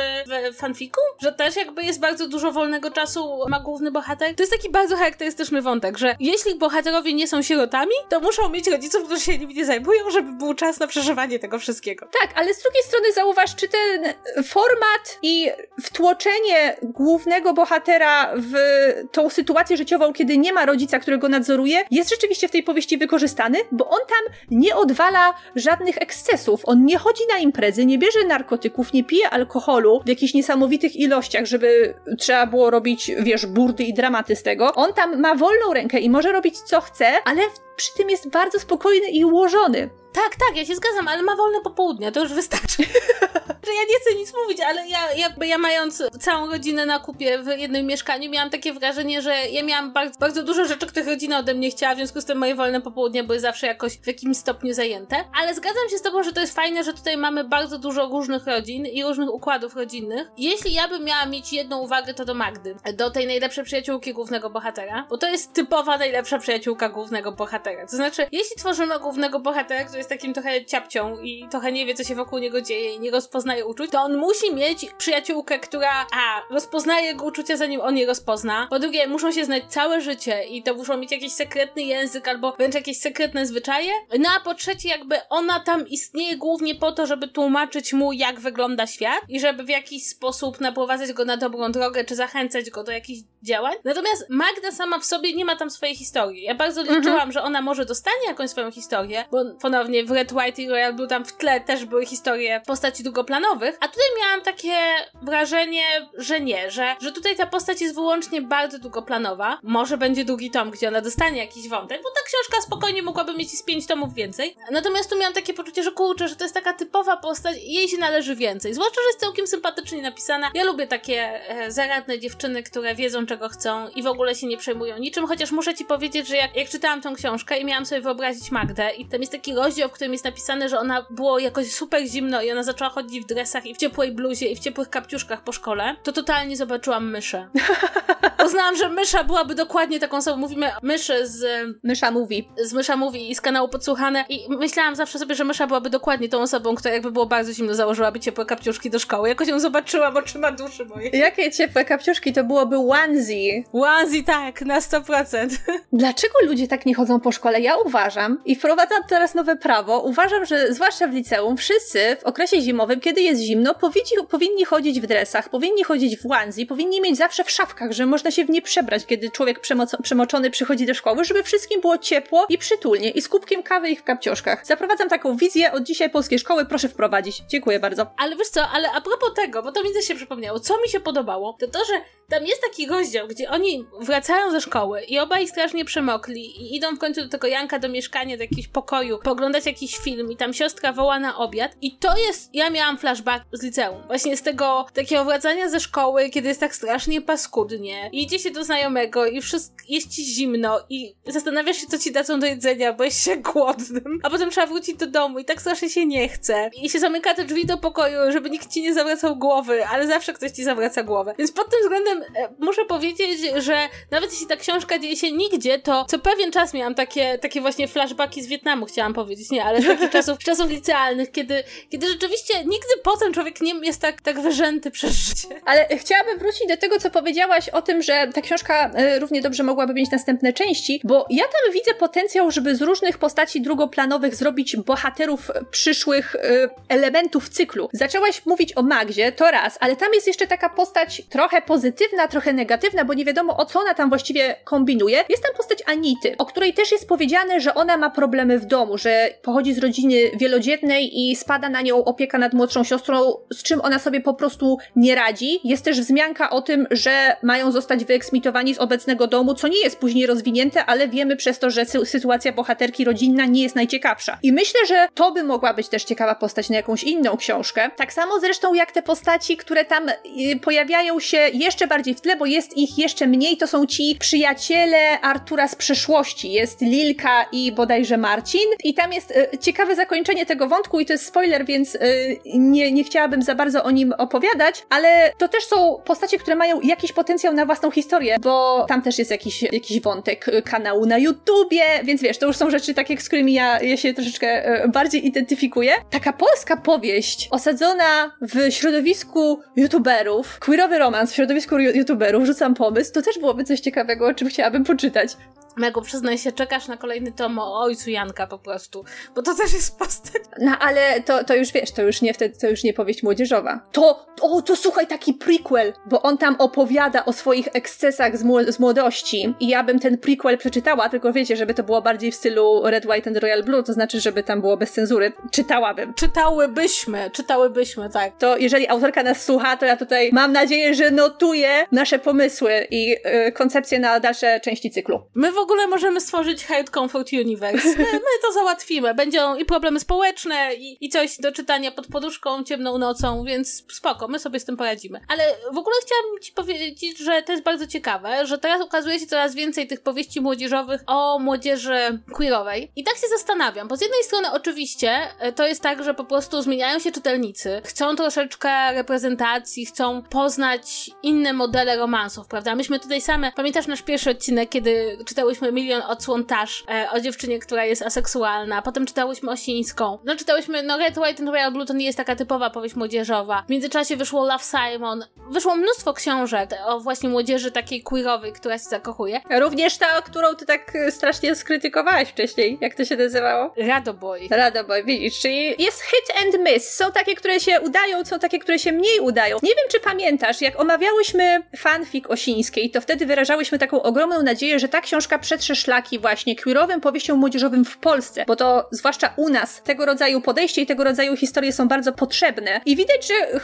w fanfiku, że też jakby jest bardzo dużo wolnego czasu, ma główny bohater. To jest taki bardzo charakterystyczny wątek, że jeśli bohaterowie nie są sierotami, to muszą mieć rodziców, którzy się nimi nie zajmują, żeby był czas na przeżywanie tego wszystkiego. Tak, ale z drugiej strony zauważ, czy ten format i wtłoczenie głównego bohatera w tą sytuację życiową, kiedy nie ma rodzica, którego nadzoruje, jest rzeczywiście w tej powieści wykorzystany, bo on tam nie odwala żadnych ekscesów. On nie chodzi na imprezy, nie bierze narkotyków, nie pije alkoholu w jakichś niesamowitych ilościach, żeby trzeba było robić, wiesz, burdy i dramaty z tego. On tam ma wolną rękę i może robić co chce, ale przy tym jest bardzo spokojny i ułożony. Tak, tak, ja się zgadzam, ale ma wolne popołudnie, to już wystarczy. że ja nie chcę nic mówić, ale ja, jakby ja mając całą rodzinę na kupie w jednym mieszkaniu, miałam takie wrażenie, że ja miałam bardzo, bardzo dużo rzeczy, których rodzina ode mnie chciała, w związku z tym moje wolne popołudnie były zawsze jakoś w jakimś stopniu zajęte. Ale zgadzam się z tobą, że to jest fajne, że tutaj mamy bardzo dużo różnych rodzin i różnych układów rodzinnych. Jeśli ja bym miała mieć jedną uwagę, to do Magdy, do tej najlepszej przyjaciółki głównego bohatera, bo to jest typowa najlepsza przyjaciółka głównego bohatera. To znaczy, jeśli tworzymy głównego bohatera, który jest takim trochę ciapcią i trochę nie wie, co się wokół niego dzieje i nie rozpoznaje uczuć, to on musi mieć przyjaciółkę, która a, rozpoznaje jego uczucia zanim on je rozpozna. Po drugie, muszą się znać całe życie i to muszą mieć jakiś sekretny język albo wręcz jakieś sekretne zwyczaje. No a po trzecie, jakby ona tam istnieje głównie po to, żeby tłumaczyć mu, jak wygląda świat i żeby w jakiś sposób naprowadzać go na dobrą drogę, czy zachęcać go do jakichś działań. Natomiast Magda sama w sobie nie ma tam swojej historii. Ja bardzo liczyłam, mhm. że ona może dostanie jakąś swoją historię, bo ponownie w Red, White i Royal Blue tam w tle też były historie postaci drugoplanowych, a tutaj miałam takie wrażenie, że nie, że, że tutaj ta postać jest wyłącznie bardzo długoplanowa. Może będzie drugi tom, gdzie ona dostanie jakiś wątek, bo ta książka spokojnie mogłaby mieć z pięć tomów więcej. Natomiast tu miałam takie poczucie, że kurczę, że to jest taka typowa postać i jej się należy więcej. Zwłaszcza, że jest całkiem sympatycznie napisana. Ja lubię takie e, zaradne dziewczyny, które wiedzą, czego chcą i w ogóle się nie przejmują niczym, chociaż muszę ci powiedzieć, że jak, jak czytałam tą książkę i miałam sobie wyobrazić Magdę i tam jest taki rozdział, w którym jest napisane, że ona było jakoś super zimno i ona zaczęła chodzić w dresach i w ciepłej bluzie i w ciepłych kapciuszkach po szkole, to totalnie zobaczyłam myszę. Uznałam, że mysza byłaby dokładnie taką osobą. Mówimy myszy z... Mysza mówi. Z mysza mówi i z kanału Podsłuchane i myślałam zawsze sobie, że mysza byłaby dokładnie tą osobą, która jakby było bardzo zimno, założyłaby ciepłe kapciuszki do szkoły. Jakoś ją zobaczyłam oczyma duszy mojej. Jakie ciepłe kapciuszki? To byłoby onesie. Onesie, tak, na 100%. Dlaczego ludzie tak nie chodzą po szkole? Ja uważam i wprowadzam teraz nowe prawo. Uważam, że zwłaszcza w liceum wszyscy w okresie zimowym, kiedy jest zimno, powinni, powinni chodzić w dresach, powinni chodzić w onesie, powinni mieć zawsze w szafkach, że można się w nie przebrać, kiedy człowiek przemoczony przychodzi do szkoły, żeby wszystkim było ciepło i przytulnie i z kubkiem kawy i w kapcioszkach. Zaprowadzam taką wizję od dzisiaj polskiej szkoły, proszę wprowadzić. Dziękuję bardzo. Ale wiesz co, ale a propos tego, bo to też się przypomniało, co mi się podobało, to to, że tam jest taki rozdział, gdzie oni wracają ze szkoły i obaj strasznie przemokli i idą w końcu do tego Janka do mieszkania, do jakiegoś pokoju, poglądać jakiś film i tam siostra woła na obiad i to jest, ja miałam flashback z liceum. Właśnie z tego takiego wracania ze szkoły, kiedy jest tak strasznie paskudnie i idzie się do znajomego i wszystko, jest ci zimno i zastanawiasz się, co ci dadzą do jedzenia, bo jest się głodnym, a potem trzeba wrócić do domu i tak strasznie się nie chce. I się zamyka te drzwi do pokoju, żeby nikt ci nie zawracał głowy, ale zawsze ktoś ci zawraca głowę. Więc pod tym względem e, muszę powiedzieć, że nawet jeśli ta książka dzieje się nigdzie, to co pewien czas miałam takie, takie właśnie flashbacki z Wietnamu, chciałam powiedzieć, nie, ale z takich czasów, czasów licealnych, kiedy, kiedy rzeczywiście nigdy potem człowiek nie jest tak, tak wyrzęty przez życie. Ale chciałabym wrócić do tego, co powiedziałaś o tym, że ta książka e, równie dobrze mogłaby mieć następne części, bo ja tam widzę potencjał, żeby z różnych postaci drugoplanowych zrobić bohaterów przyszłych e, elementów cyklu. Zaczęłaś mówić o Magdzie, to raz, ale tam jest jeszcze taka postać trochę pozytywna, trochę negatywna, bo nie wiadomo o co ona tam właściwie kombinuje. Jest tam postać Anity, o której też jest powiedziane, że ona ma problemy w domu, że pochodzi z rodziny wielodzietnej i spada na nią opieka nad młodszą siostrą, z czym ona sobie po prostu nie radzi. Jest też wzmianka o tym, że mają zostać wyeksmitowani z obecnego domu, co nie jest później rozwinięte, ale wiemy przez to, że sy sytuacja bohaterki rodzinna nie jest najciekawsza. I myślę, że to by mogła być też ciekawa postać na jakąś inną książkę. Tak samo zresztą jak te postaci, które tam y, pojawiają się jeszcze bardziej w tle, bo jest ich jeszcze mniej, to są ci przyjaciele Artura z przeszłości. Jest Lilka i bodajże Marcin. I tam jest y, ciekawe zakończenie tego wątku i to jest spoiler, więc y, nie, nie chciałabym za bardzo o nim opowiadać, ale to też są postacie, które mają jakiś potencjał na własną historię, bo tam też jest jakiś, jakiś wątek kanału na YouTubie, więc wiesz, to już są rzeczy takie, z którymi ja, ja się troszeczkę y, bardziej identyfikuję. Taka polska powieść osadzona w środowisku youtuberów, queerowy romans w środowisku youtuberów, rzucam pomysł, to też byłoby coś ciekawego, o czym chciałabym poczytać. Mego, przyznaj się, czekasz na kolejny tom o ojcu Janka po prostu, bo to też jest postać. No ale to, to już wiesz, to już nie wtedy, to już nie powieść młodzieżowa. To, o, to słuchaj, taki prequel, bo on tam opowiada o swoich ekscesach z, mł- z młodości i ja bym ten prequel przeczytała, tylko wiecie, żeby to było bardziej w stylu Red, White and Royal Blue, to znaczy, żeby tam było bez cenzury. Czytałabym. Czytałybyśmy, czytałybyśmy, tak. To jeżeli autorka nas słucha, to ja tutaj mam nadzieję, że notuje nasze pomysły i yy, koncepcje na dalsze części cyklu. My w ogóle możemy stworzyć Hate Comfort Universe. My, my to załatwimy. Będą i problemy społeczne, i, i coś do czytania pod poduszką ciemną nocą, więc spoko, my sobie z tym poradzimy. Ale w ogóle chciałabym ci powiedzieć, że to jest bardzo ciekawe, że teraz ukazuje się coraz więcej tych powieści młodzieżowych o młodzieży queerowej. I tak się zastanawiam, bo z jednej strony oczywiście e, to jest tak, że po prostu zmieniają się czytelnicy, chcą troszeczkę reprezentacji, chcą poznać inne modele romansów, prawda? Myśmy tutaj same, pamiętasz nasz pierwszy odcinek, kiedy czytałyśmy Milion odsłon Tash e, o dziewczynie, która jest aseksualna, potem czytałyśmy Osińską, no czytałyśmy, no Red, White and Royal Blue to nie jest taka typowa powieść młodzieżowa. W międzyczasie wyszło Love Simon, wyszło mnóstwo książek o właśnie młodzieży takiej queerowej, która się zakochuje. Również ta, którą ty tak e, strasznie skrytykowałaś wcześniej, jak to się nazywało? Radoboy. Radoboy, widzisz, czyli jest hit and miss. Są takie, które się udają, są takie, które się mniej udają. Nie wiem, czy pamiętasz, jak omawiałyśmy fanfic Osińskiej, to wtedy wyrażałyśmy taką ogromną nadzieję, że ta książka przetrze szlaki właśnie queerowym powieściom młodzieżowym w Polsce, bo to zwłaszcza u nas tego rodzaju podejście i tego rodzaju historie są bardzo potrzebne. I widać, że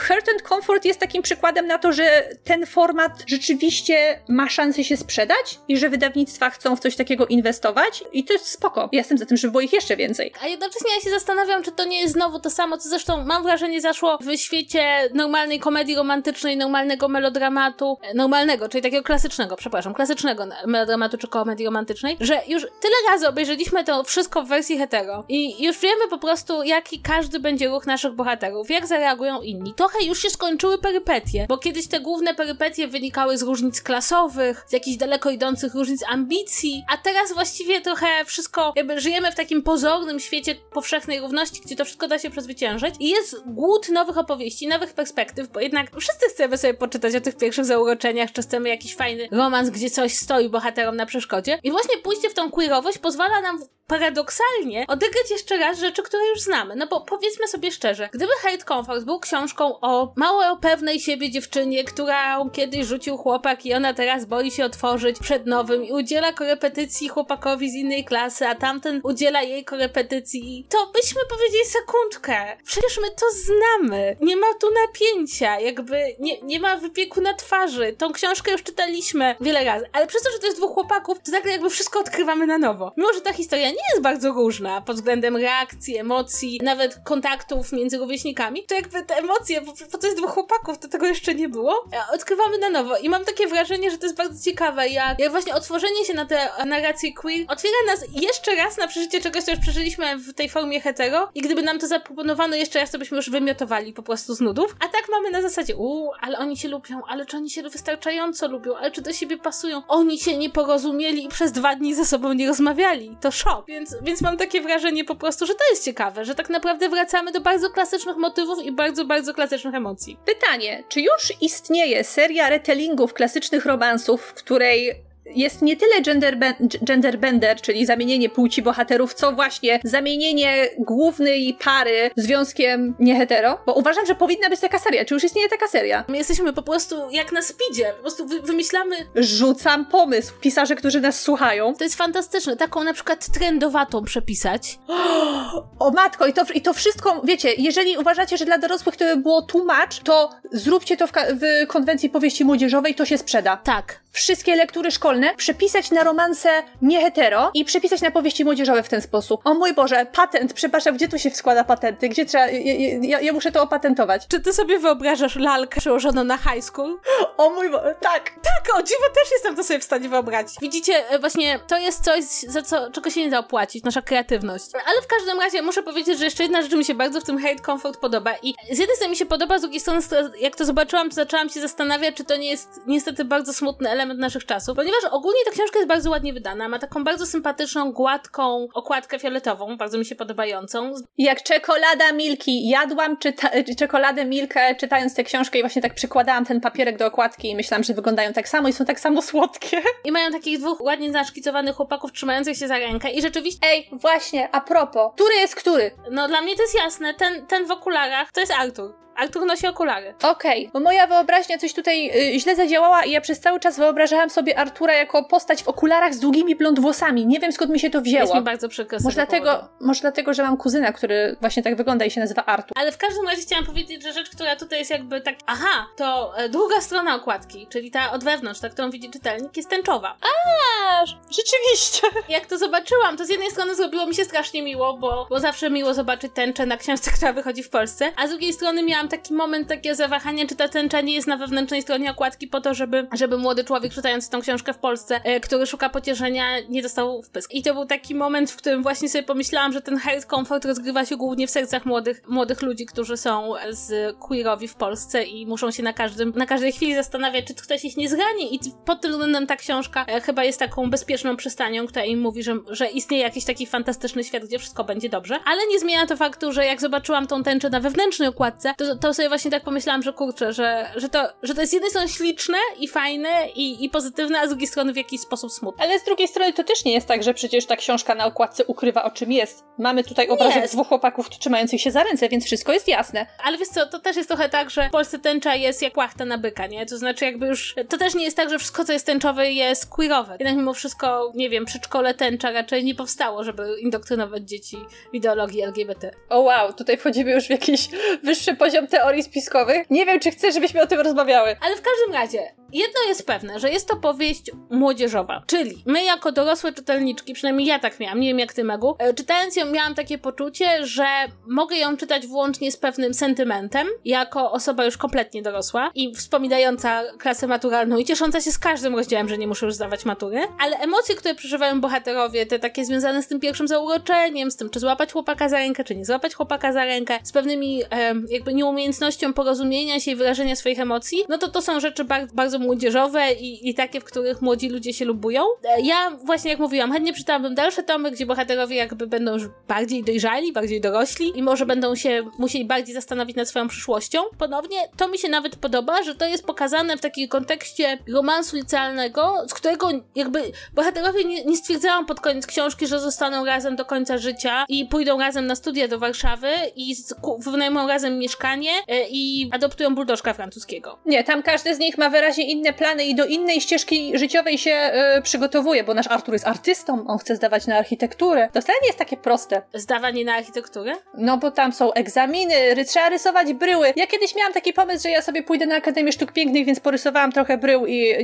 Hurt and Comfort jest takim przykładem na to, że ten format rzeczywiście ma szansę się sprzedać i że wydawnictwa chcą w coś takiego inwestować i to jest spoko. Ja jestem za tym, żeby było ich jeszcze więcej. A jednocześnie ja się zastanawiam, czy to nie jest znowu to samo, co zresztą mam wrażenie zaszło w świecie normalnej komedii romantycznej, normalnego melodramatu, e, normalnego, czyli takiego klasycznego, przepraszam, klasycznego melodramatu czy komedii romantycznej, że już tyle razy obejrzeliśmy to wszystko w wersji hetero i już wiemy po prostu, jaki każdy będzie ruch naszych bohaterów, jak zareagują inni. Trochę już się skończyły perypetie, bo kiedyś te główne perypetie wynikały z różnic klasowych, z jakichś daleko idących różnic ambicji, a teraz właściwie trochę wszystko, jakby żyjemy w takim pozornym świecie powszechnej równości, gdzie to wszystko da się przezwyciężyć i jest głód nowych opowieści, nowych perspektyw, bo jednak wszyscy chcemy sobie poczytać o tych pierwszych zauroczeniach, czy chcemy jakiś fajny romans, gdzie coś stoi bohaterom na przeszkodzie. I właśnie pójście w tą queerowość pozwala nam paradoksalnie odegrać jeszcze raz rzeczy, które już znamy. No bo powiedzmy sobie szczerze, gdyby Hate Comfort był książką o mało pewnej siebie dziewczynie, którą kiedyś rzucił chłopak i ona teraz boi się otworzyć przed nowym i udziela korepetycji chłopakowi z innej klasy, a tamten udziela jej korepetycji, to byśmy powiedzieli sekundkę. Przecież my to znamy. Nie ma tu napięcia, jakby nie, nie ma wypieku na twarzy. Tą książkę już czytaliśmy wiele razy, ale przez to, że to jest dwóch chłopaków, to nagle jakby wszystko odkrywamy na nowo. Mimo, że ta historia nie jest bardzo różna pod względem reakcji, emocji, nawet kontaktów między rówieśnikami, to jakby te emocje, bo, bo to jest dwóch chłopaków, to tego jeszcze nie było, odkrywamy na nowo. I mam takie wrażenie, że to jest bardzo ciekawe, jak, jak właśnie otworzenie się na te narracje queer otwiera nas jeszcze raz na przeżycie czegoś, co już przeżyliśmy w tej formie hetero i gdyby nam to zaproponowano jeszcze raz, to byśmy już wymiotowali po prostu z nudów. A tak mamy na zasadzie, uuu, ale oni się lubią, ale czy oni się wystarczająco lubią, ale czy do siebie pasują? Oni się nie porozumieli i przez dwa dni ze sobą nie rozmawiali. To szok. Więc, więc mam takie wrażenie po prostu, że to jest ciekawe, że tak naprawdę wracamy do bardzo klasycznych motywów i bardzo, bardzo klasycznych emocji. Pytanie, czy już istnieje seria retellingów klasycznych romansów, w której jest nie tyle gender, gender czyli zamienienie płci bohaterów, co właśnie zamienienie głównej pary związkiem niehetero, bo uważam, że powinna być taka seria. Czy już istnieje taka seria? My jesteśmy po prostu jak na speedzie, po prostu wy wymyślamy... Rzucam pomysł, pisarze, którzy nas słuchają. To jest fantastyczne, taką na przykład trendowatą przepisać. O matko, i to, i to wszystko, wiecie, jeżeli uważacie, że dla dorosłych to by było tłumacz, to zróbcie to w, w konwencji powieści młodzieżowej, to się sprzeda. Tak. Wszystkie lektury szkolne przepisać na romanse nie hetero i przepisać na powieści młodzieżowe w ten sposób. O mój Boże, patent, przepraszam, gdzie tu się składa patenty? Gdzie trzeba, ja, ja, ja muszę to opatentować. Czy ty sobie wyobrażasz lalkę przełożoną na high school? O mój Boże, tak. Tak, o dziwo też jestem to sobie w stanie wyobrazić. Widzicie, e, właśnie to jest coś, za co, czego się nie da opłacić, nasza kreatywność. Ale w każdym razie muszę powiedzieć, że jeszcze jedna rzecz mi się bardzo w tym hate comfort podoba i z jednej strony mi się podoba, z drugiej strony jak to zobaczyłam, to zaczęłam się zastanawiać, czy to nie jest niestety bardzo smutny element naszych czasów, ponieważ ogólnie ta książka jest bardzo ładnie wydana, ma taką bardzo sympatyczną, gładką okładkę fioletową, bardzo mi się podobającą. Jak czekolada Milki. Jadłam czyta- czekoladę Milkę czytając tę książkę i właśnie tak przykładałam ten papierek do okładki i myślałam, że wyglądają tak samo i są tak samo słodkie. I mają takich dwóch ładnie zaszkicowanych chłopaków trzymających się za rękę i rzeczywiście... Ej, właśnie, a propos, który jest który? No dla mnie to jest jasne, ten, ten w okularach to jest Artur. Artur nosi okulary. Okej, okay. bo moja wyobraźnia coś tutaj y, źle zadziałała i ja przez cały czas wyobrażałam sobie Artura jako postać w okularach z długimi blond włosami. Nie wiem skąd mi się to wzięło. Jest mi bardzo przykro może dlatego, może dlatego, że mam kuzyna, który właśnie tak wygląda i się nazywa Artur. Ale w każdym razie chciałam powiedzieć, że rzecz, która tutaj jest jakby tak, aha, to e, druga strona okładki, czyli ta od wewnątrz, ta, którą widzi czytelnik, jest tęczowa. A, rzeczywiście. Jak to zobaczyłam, to z jednej strony zrobiło mi się strasznie miło, bo, bo zawsze miło zobaczyć tęczę na książce, która wychodzi w Polsce, a z drugiej strony miałam taki moment takie zawahanie, czy ta tęcza nie jest na wewnętrznej stronie okładki po to, żeby, żeby młody człowiek czytający tą książkę w Polsce, e, który szuka pocieszenia, nie dostał wpysk. I to był taki moment, w którym właśnie sobie pomyślałam, że ten hate comfort rozgrywa się głównie w sercach młodych, młodych ludzi, którzy są z queerowi w Polsce i muszą się na każdym, na każdej chwili zastanawiać, czy ktoś ich nie zrani i pod tym względem ta książka e, chyba jest taką bezpieczną przystanią, która im mówi, że, że istnieje jakiś taki fantastyczny świat, gdzie wszystko będzie dobrze, ale nie zmienia to faktu, że jak zobaczyłam tą tęczę na wewnętrznej okładce, to, to sobie właśnie tak pomyślałam, że kurczę, że, że, to, że to jest z jednej strony śliczne i fajne i, i pozytywne, a z drugiej strony w jakiś sposób smutne. Ale z drugiej strony to też nie jest tak, że przecież ta książka na okładce ukrywa o czym jest. Mamy tutaj obrazek dwóch chłopaków trzymających się za ręce, więc wszystko jest jasne. Ale wiesz co, to też jest trochę tak, że w Polsce tęcza jest jak płachta na byka, nie? To znaczy jakby już, to też nie jest tak, że wszystko co jest tęczowe jest queerowe. Jednak mimo wszystko, nie wiem, przedszkole tęcza raczej nie powstało, żeby indoktrynować dzieci w ideologii LGBT. O wow, tutaj wchodzimy już w jakiś wyższy poziom teorii spiskowych. Nie wiem, czy chcę, żebyśmy o tym rozmawiały. Ale w każdym razie, jedno jest pewne, że jest to powieść młodzieżowa, czyli my jako dorosłe czytelniczki, przynajmniej ja tak miałam, nie wiem jak ty Megu, e, czytając ją miałam takie poczucie, że mogę ją czytać wyłącznie z pewnym sentymentem, jako osoba już kompletnie dorosła i wspominająca klasę maturalną i ciesząca się z każdym rozdziałem, że nie muszę już zdawać matury, ale emocje, które przeżywają bohaterowie, te takie związane z tym pierwszym zauroczeniem, z tym czy złapać chłopaka za rękę, czy nie złapać chłopaka za rękę, z pewnymi e, jakby nieumiejętnością porozumienia się i wyrażenia swoich emocji, no to to są rzeczy bardzo, bardzo młodzieżowe i, i takie, w których młodzi ludzie się lubują. E, ja właśnie, jak mówiłam, chętnie czytałabym dalsze tomy, gdzie bohaterowie jakby będą już bardziej dojrzali, bardziej dorośli i może będą się musieli bardziej zastanowić nad swoją przyszłością. Ponownie, to mi się nawet podoba, że to jest pokazane w takim kontekście romansu licealnego, z którego jakby bohaterowie nie, nie stwierdzają pod koniec książki, że zostaną razem do końca życia i pójdą razem na studia do Warszawy i wynajmują razem mieszkanie e, i adoptują buldożka francuskiego. Nie, tam każdy z nich ma wyraźnie inne plany i do innej ścieżki życiowej się y, przygotowuje, bo nasz Artur jest artystą, on chce zdawać na architekturę. To wcale nie jest takie proste. Zdawanie na architekturę? No bo tam są egzaminy, trzeba rysować bryły. Ja kiedyś miałam taki pomysł, że ja sobie pójdę na Akademię Sztuk Pięknych, więc porysowałam trochę brył i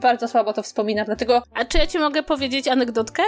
bardzo słabo to wspominam, dlatego... A czy ja ci mogę powiedzieć anegdotkę?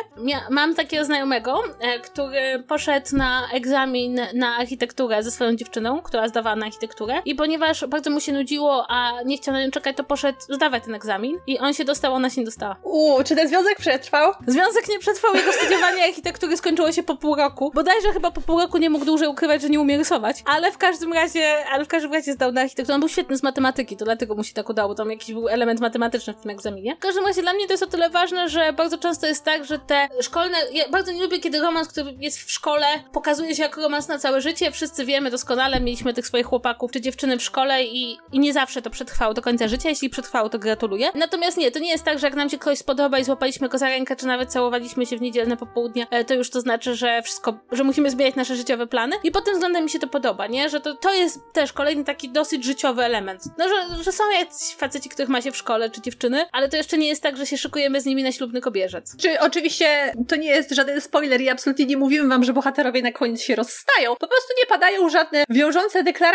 Mam takiego znajomego, e, który poszedł na egzamin na architekturę ze swoją dziewczyną, która zdawała na architekturę i ponieważ bardzo mu się nudziło, a nie chciał na nią czekać, to poszedł zdawać ten egzamin i on się dostał, ona się nie dostała. Uuu, czy ten związek przetrwał? Związek nie przetrwał, jego studiowanie architektury skończyło się po pół roku. Bodajże chyba po pół roku nie mógł dłużej ukrywać, że nie umie rysować, ale w każdym razie, ale w każdym razie zdał na architekturę. On był świetny z matematyki, to dlatego mu się tak udało, tam jakiś był element matematyczny w tym egzaminie. W każdym razie dla mnie to jest o tyle ważne, że bardzo często jest tak, że te szkolne, ja bardzo nie lubię, kiedy romans, który jest w szkole, pokazuje się jako romans na całe życie. Wszyscy wiemy doskonale, mieliśmy tych swoich chłopaków czy dziewczyny w szkole i, i nie zawsze to przetrwało do końca życia. Jeśli przetrwało, to gratuluję. Natomiast nie, to nie jest tak, że jak nam się ktoś spodoba i złapaliśmy go za rękę, czy nawet całowaliśmy się w niedzielne popołudnie, e, to już to znaczy, że wszystko, że musimy zmieniać nasze życiowe plany. I pod tym względem mi się to podoba, nie? Że to, to jest też kolejny taki dosyć życiowy element. No, że, że są jacyś faceci, których ma się w szkole, czy dziewczyny, ale to jeszcze nie jest tak, że się szykujemy z nimi na ślubny kobierzec. Czy oczywiście to nie jest żaden spoiler i absolutnie nie mówimy wam, że bohaterowie na koniec się rozstają. Po prostu nie padają żadne wiążące deklaracje,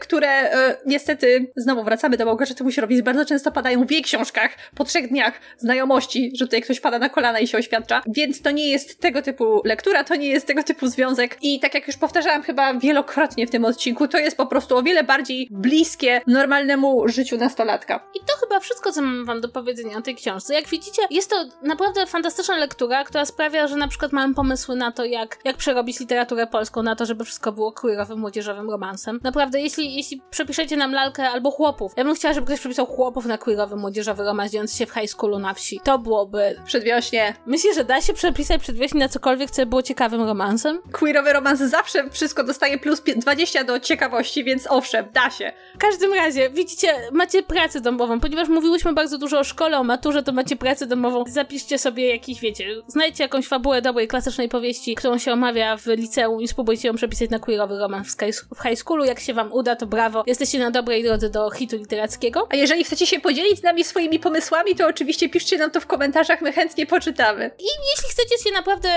które e, niestety, znowu wracamy do Małgorzaty robić bardzo często padają w jej książkach po trzech dniach znajomości, że tutaj ktoś pada na kolana i się oświadcza. Więc to nie jest tego typu lektura, to nie jest tego typu związek. I tak jak już powtarzałam chyba wielokrotnie w tym odcinku, to jest po prostu o wiele bardziej bliskie normalnemu życiu nastolatka. I to chyba wszystko, co mam wam do powiedzenia o tej książce. Jak widzicie, jest to naprawdę fantastyczna lektura, która sprawia, że na przykład mam pomysły na to, jak, jak przerobić literaturę polską na to, żeby wszystko było queerowym, młodzieżowym romansem. Naprawdę, jeśli, jeśli przepiszecie nam lalkę albo chłopów, ja bym chciała, żeby ktoś przepisał chłopów na queerowy, młodzieżowy romans dziejący się w high schoolu na wsi. To byłoby... Przedwiośnie. Myślisz, że da się przepisać przedwiośnie na cokolwiek, co było ciekawym romansem? Queerowy romans zawsze wszystko dostaje plus 20 do ciekawości, więc owszem, da się. W każdym razie, widzicie, macie pracę domową, ponieważ mówiłyśmy bardzo dużo o szkole, o maturze, to macie pracę domową. Zapiszcie sobie jakiś, wiecie, znajdźcie jakąś fabułę dobrej, klasycznej powieści, którą się omawia w liceum i spróbujcie ją przepisać na queerowy romans w high schoolu. Jak się wam uda, to brawo. Jesteście na dobrej drodze do hitu literackiego. A jeżeli chcecie się podzielić z nami swoimi pomysłami, to oczywiście piszcie nam to w komentarzach, my chętnie poczytamy. I jeśli chcecie się naprawdę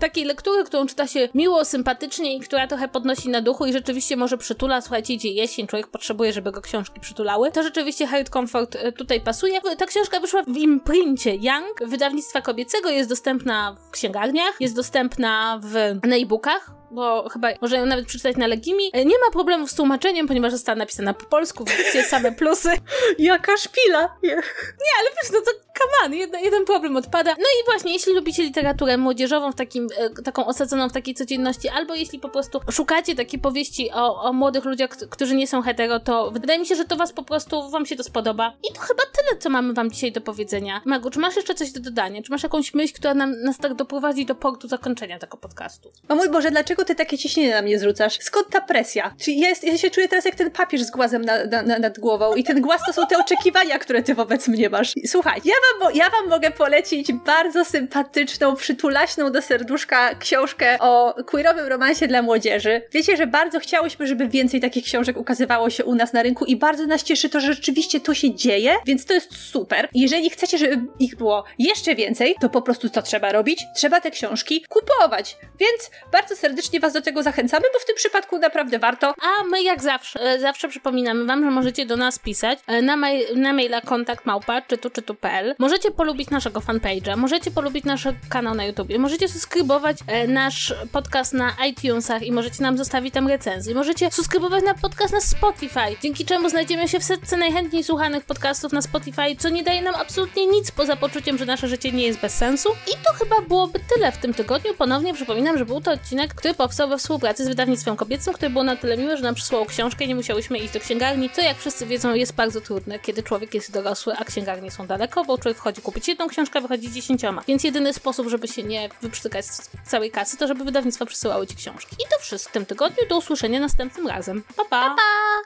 takiej lektury, którą czyta się miło, sympatycznie i która trochę podnosi na duchu i rzeczywiście może przytula, słuchajcie, idzie jesień, człowiek potrzebuje, żeby go książki przytulały, to rzeczywiście Hard Comfort e, tutaj pasuje. Ta książka wyszła w imprincie Young, wydawnictwa kobiecego, jest dostępna w księgarniach, jest dostępna w e-bookach, bo chyba można ją nawet przeczytać na Legimi. E, nie ma problemów z tłumaczeniem, ponieważ została napisana po polsku, widzicie same plusy. Jaka szpila! Nie. nie, ale wiesz, no to come on, jeden, jeden problem odpada. No i właśnie, jeśli lubicie literaturę młodzieżową w takim, e, taką osadzoną w takiej codzienności, albo jeśli po prostu szukacie takiej powieści o, o młodych ludziach, którzy nie są hetero, to wydaje mi się, że to was po prostu, wam się to spodoba. I to chyba tyle, co mamy wam dzisiaj do powiedzenia. Magu, czy masz jeszcze coś do dodania? Czy masz jakąś myśl, która nam, nas tak doprowadzi do portu zakończenia tego podcastu? O mój Boże, dlaczego ty takie ciśnienie na mnie zrzucasz? Skąd ta presja? Ja, jest, ja się czuję teraz jak ten papież z głazem na, na, na, nad głową i ten głaz to są te oczekiwania, które ty wobec mnie masz. Słuchaj, ja wam, ja wam mogę polecić bardzo sympatyczną, przytulaśną do serduszka książkę o queerowym romansie dla młodzieży. Wiecie, że bardzo chciałyśmy, żeby więcej takich książek ukazywało się u nas na rynku i bardzo nas cieszy to, że rzeczywiście to się dzieje, więc to jest super. Jeżeli chcecie, żeby ich było jeszcze więcej, to po prostu co trzeba robić? Trzeba te książki kupować. Więc bardzo serdecznie was do tego zachęcamy, bo w tym przypadku naprawdę warto. A my jak zawsze, e, zawsze przypominamy wam, że możecie do nas pisać e, na, na maila kontakt małpa czytu czytu.pl. Możecie polubić naszego fanpage'a, możecie polubić nasz kanał na YouTube, możecie subskrybować e, nasz podcast na iTunesach i możecie nam zostawić tam recenzję. Możecie subskrybować na podcast na Spotify, dzięki czemu znajdziemy się w setce najchętniej słuchanych podcastów na Spotify, co nie daje nam absolutnie nic poza poczuciem, że nasze życie nie jest bez sensu. I to chyba byłoby tyle w tym tygodniu. Ponownie przypominam, że był to odcinek, który powstał we współpracy z wydawnictwem kobiecym, które było na tyle miłe, że nam przysłało książkę i nie musiałyśmy iść do księgarni, co jak wszyscy wiedzą jest bardzo trudne, kiedy człowiek jest dorosły, a księgarnie są daleko, bo człowiek wchodzi kupić jedną książkę, wychodzi dziesięcioma. Więc jedyny sposób, żeby się nie wyprztykać z całej kasy, to żeby wydawnictwa przysyłały ci książki. I to wszystko w tym tygodniu. Do usłyszenia następnym razem. Pa pa! pa,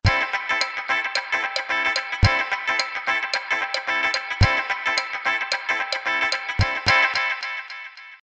pa!